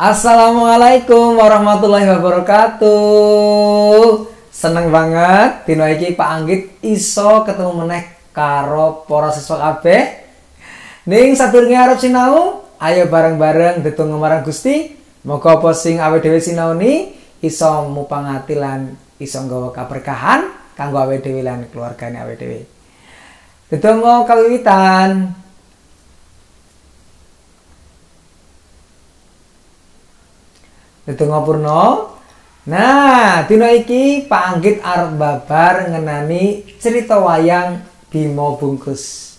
Assalamualaikum warahmatullahi wabarakatuh. Seneng banget dino iki Pak Anggit iso ketemu meneh karo para siswa kabeh. Ning sadurunge arep sinau, ayo bareng-bareng ndedonga marang Gusti. Moga apa sing awake dhewe sinaoni iso mupangati lan iso nggawa kaberkahan kanggo awake dhewe lan keluargane awake dhewe. Ndedonga kawiwitan. Netungga Purno. Nah, dina iki Pak Anggit arep babar ngenani cerita wayang Bimo Bungkus.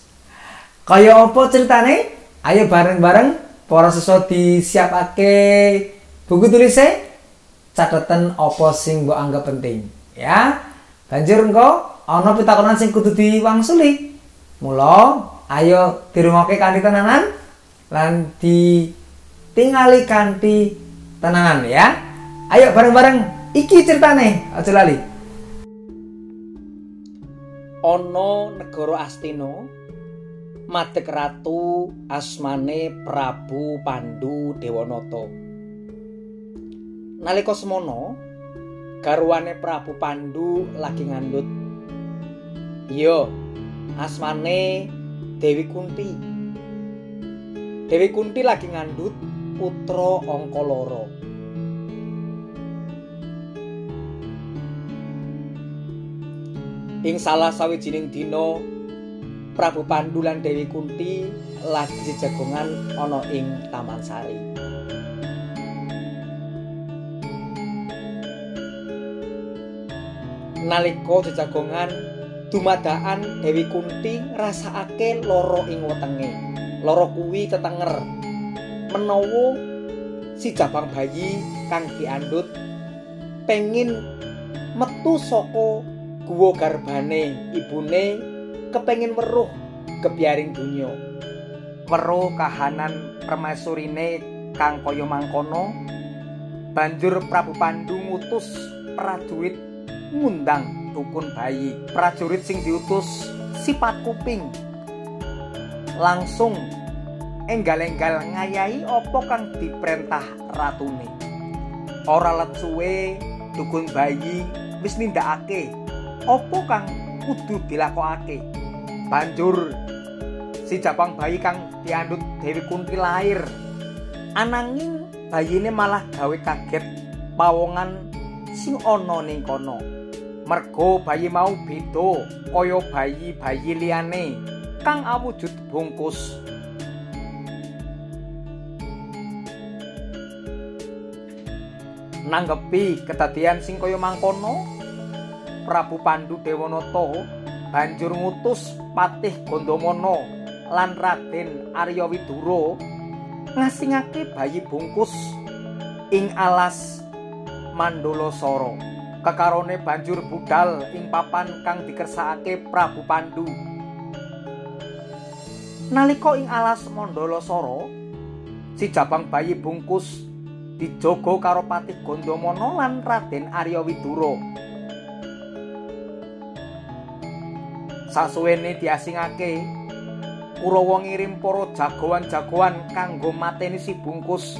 Kaya apa ceritane? Ayo bareng-bareng para siswa disiapake buku tulisnya catatan apa sing mbok anggap penting ya banjur engko ana pitakonan sing kudu diwangsuli mula ayo dirungokke kanthi tenanan lan ditingali kanthi tenanan ya. Ayo bareng-bareng iki ceritane, aja lali. Ono negara Astina madeg ratu asmane Prabu Pandu Dewanata. Nalika semono, garwane Prabu Pandu lagi ngandut. Iya, asmane Dewi Kunti. Dewi Kunti lagi ngandut putra angka loro. Ing salah sawijining dina Prabu Pandu lan Dewi Kunti lagi jejagongan ana ing Taman Sari. Nalika jejagongan dumadaan Dewi Kunti ngrasakake lara ing wetenge. Lara kuwi tetenger menawa si jabang bayi kang diandut pengin metu saka guwa garbane ibune kepengin weruh kebiaring donya. Weruh kahanan permaisurine kang kaya mangkono banjur Prabu Pandu ngutus prajurit ngundang dukun bayi. Prajurit sing diutus sifat kuping. Langsung enggal-enggal ngayahi apa kang diperintah ratune. Ora let suwe dukun bayi wis nindakake apa kang kudu dilakokake. Banjur si Japang bayi kang diandut Dewi Kunti lahir. Ananging bayine malah gawe kaget pawongan sing ana ning kono. Mergo bayi mau beda kaya bayi-bayi liyane kang awujud bungkus nanggepi kedadian sing kaya mangkono Prabu Pandu Dewanata banjur ngutus Patih Gondomana lan Raden Arya Widura ngasingake bayi bungkus ing alas Mandala Sara kekarone banjur budal ing papan kang dikersakake Prabu Pandu. Nalika ing alas Mandala Sara si jabang bayi bungkus dijogo karo Patih Gondomana lan Raden Arya Widura. Sasuwene diasingake, Kurawa ngirim para jagoan-jagoan kanggo mateni si bungkus.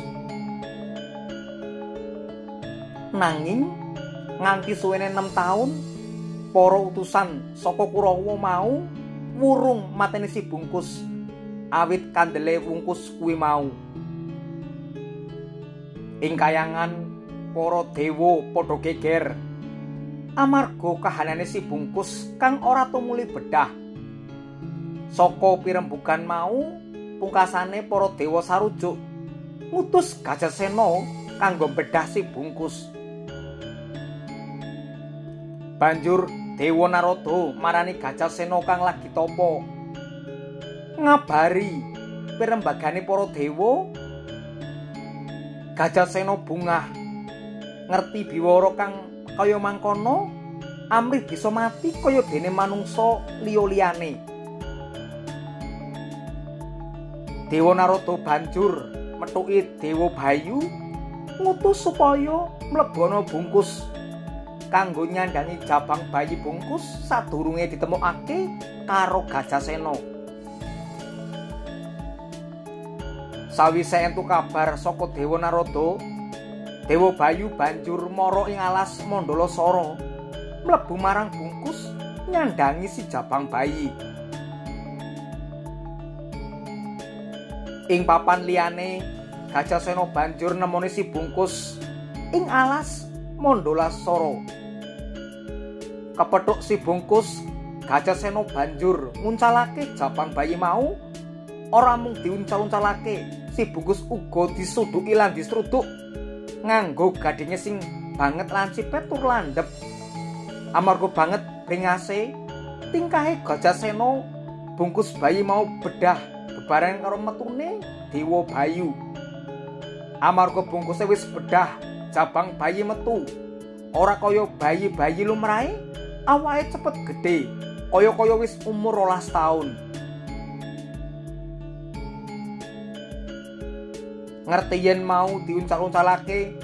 Nanging nganti suwene 6 taun, para utusan saka Kurawa mau wurung mateni si bungkus awit kandele bungkus kuwi mau. Ing kayangan para dewa padha geger. Amarga kahanane si bungkus kang ora tumuli bedah. Saka pirembugan mau pungkasane para dewa sarujuk ngutus Gajasena kanggo bedah si bungkus. Banjur Dewa Narada marani Gajasena kang lagi topo. Ngabari pirembagane para dewa Gajah Sena bungah ngerti biwara kang kaya mangkono amrih bisa mati kaya dene manungsa liya-liyane. Dewa Narada banjur metuki Dewa Bayu ngutus supaya mlebono bungkus kanggo nyandangi jabang bayi bungkus sadurunge ditemokake karo Gajah Sena. Sawise entuk kabar saka Dewa Narada, Dewa Bayu banjur mara ing alas Mandala Sara, mlebu marang bungkus nyandangi si jabang bayi. Ing papan liyane, Gajah Sena banjur nemoni si bungkus ing alas Mandala Sara. Kepethuk si bungkus, Gajah Sena banjur nguncalake jabang bayi mau. Ora mung diuncal-uncalake, si bungkus uga disuduki lan distruduk nganggo gadinge sing banget lancipe tur landhep. Amarga banget bringase tingkahe Gajah Sena bungkus bayi mau bedah bebareng karo metune Dewa Bayu. Amarga bungkuse wis bedah, jabang bayi metu. Ora kaya bayi-bayi lumrahe, awake cepet gedhe, kaya-kaya wis umur rolas taun. Ngerti yen mau diuncal-uncalake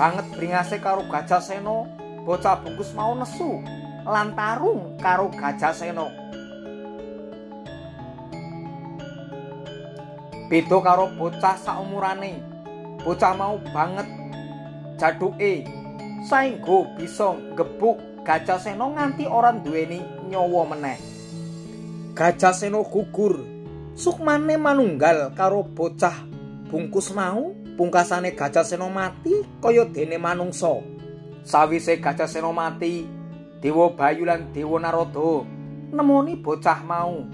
banget bringase karo Gajah Sena, bocah bungkus mau nesu lan tarung karo Gajah Sena. Beda karo bocah saumurane. bocah mau banget jaduke saengga bisa gebuk Gajah Sena nganti ora duweni nyawa meneh. Gajah Sena gugur. Sukmane manunggal karo bocah bungkus mau, pungkasane Gajah Sena mati kaya dene manungsa. Sawise Gajah Sena mati, Dewa Bayu lan Dewa Narada nemoni bocah mau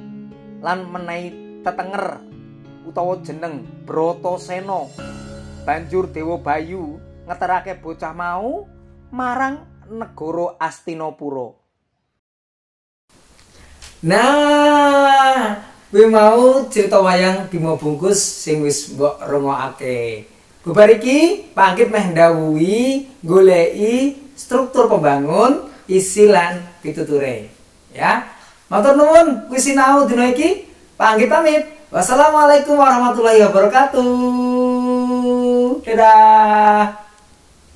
lan menehi tetenger utawa jeneng Bratasena. Banjur Dewa Bayu ngeterake bocah mau marang negara Astinapura. Nah, kuwi mau cerita wayang Bima Bungkus sing wis mbok rungokake. Bubar iki pangkit meh ndawuhi goleki struktur pembangun isi lan pituture. Ya. Matur nuwun kuwi sinau dina iki. Panggit pamit. Wassalamualaikum warahmatullahi wabarakatuh. Dadah.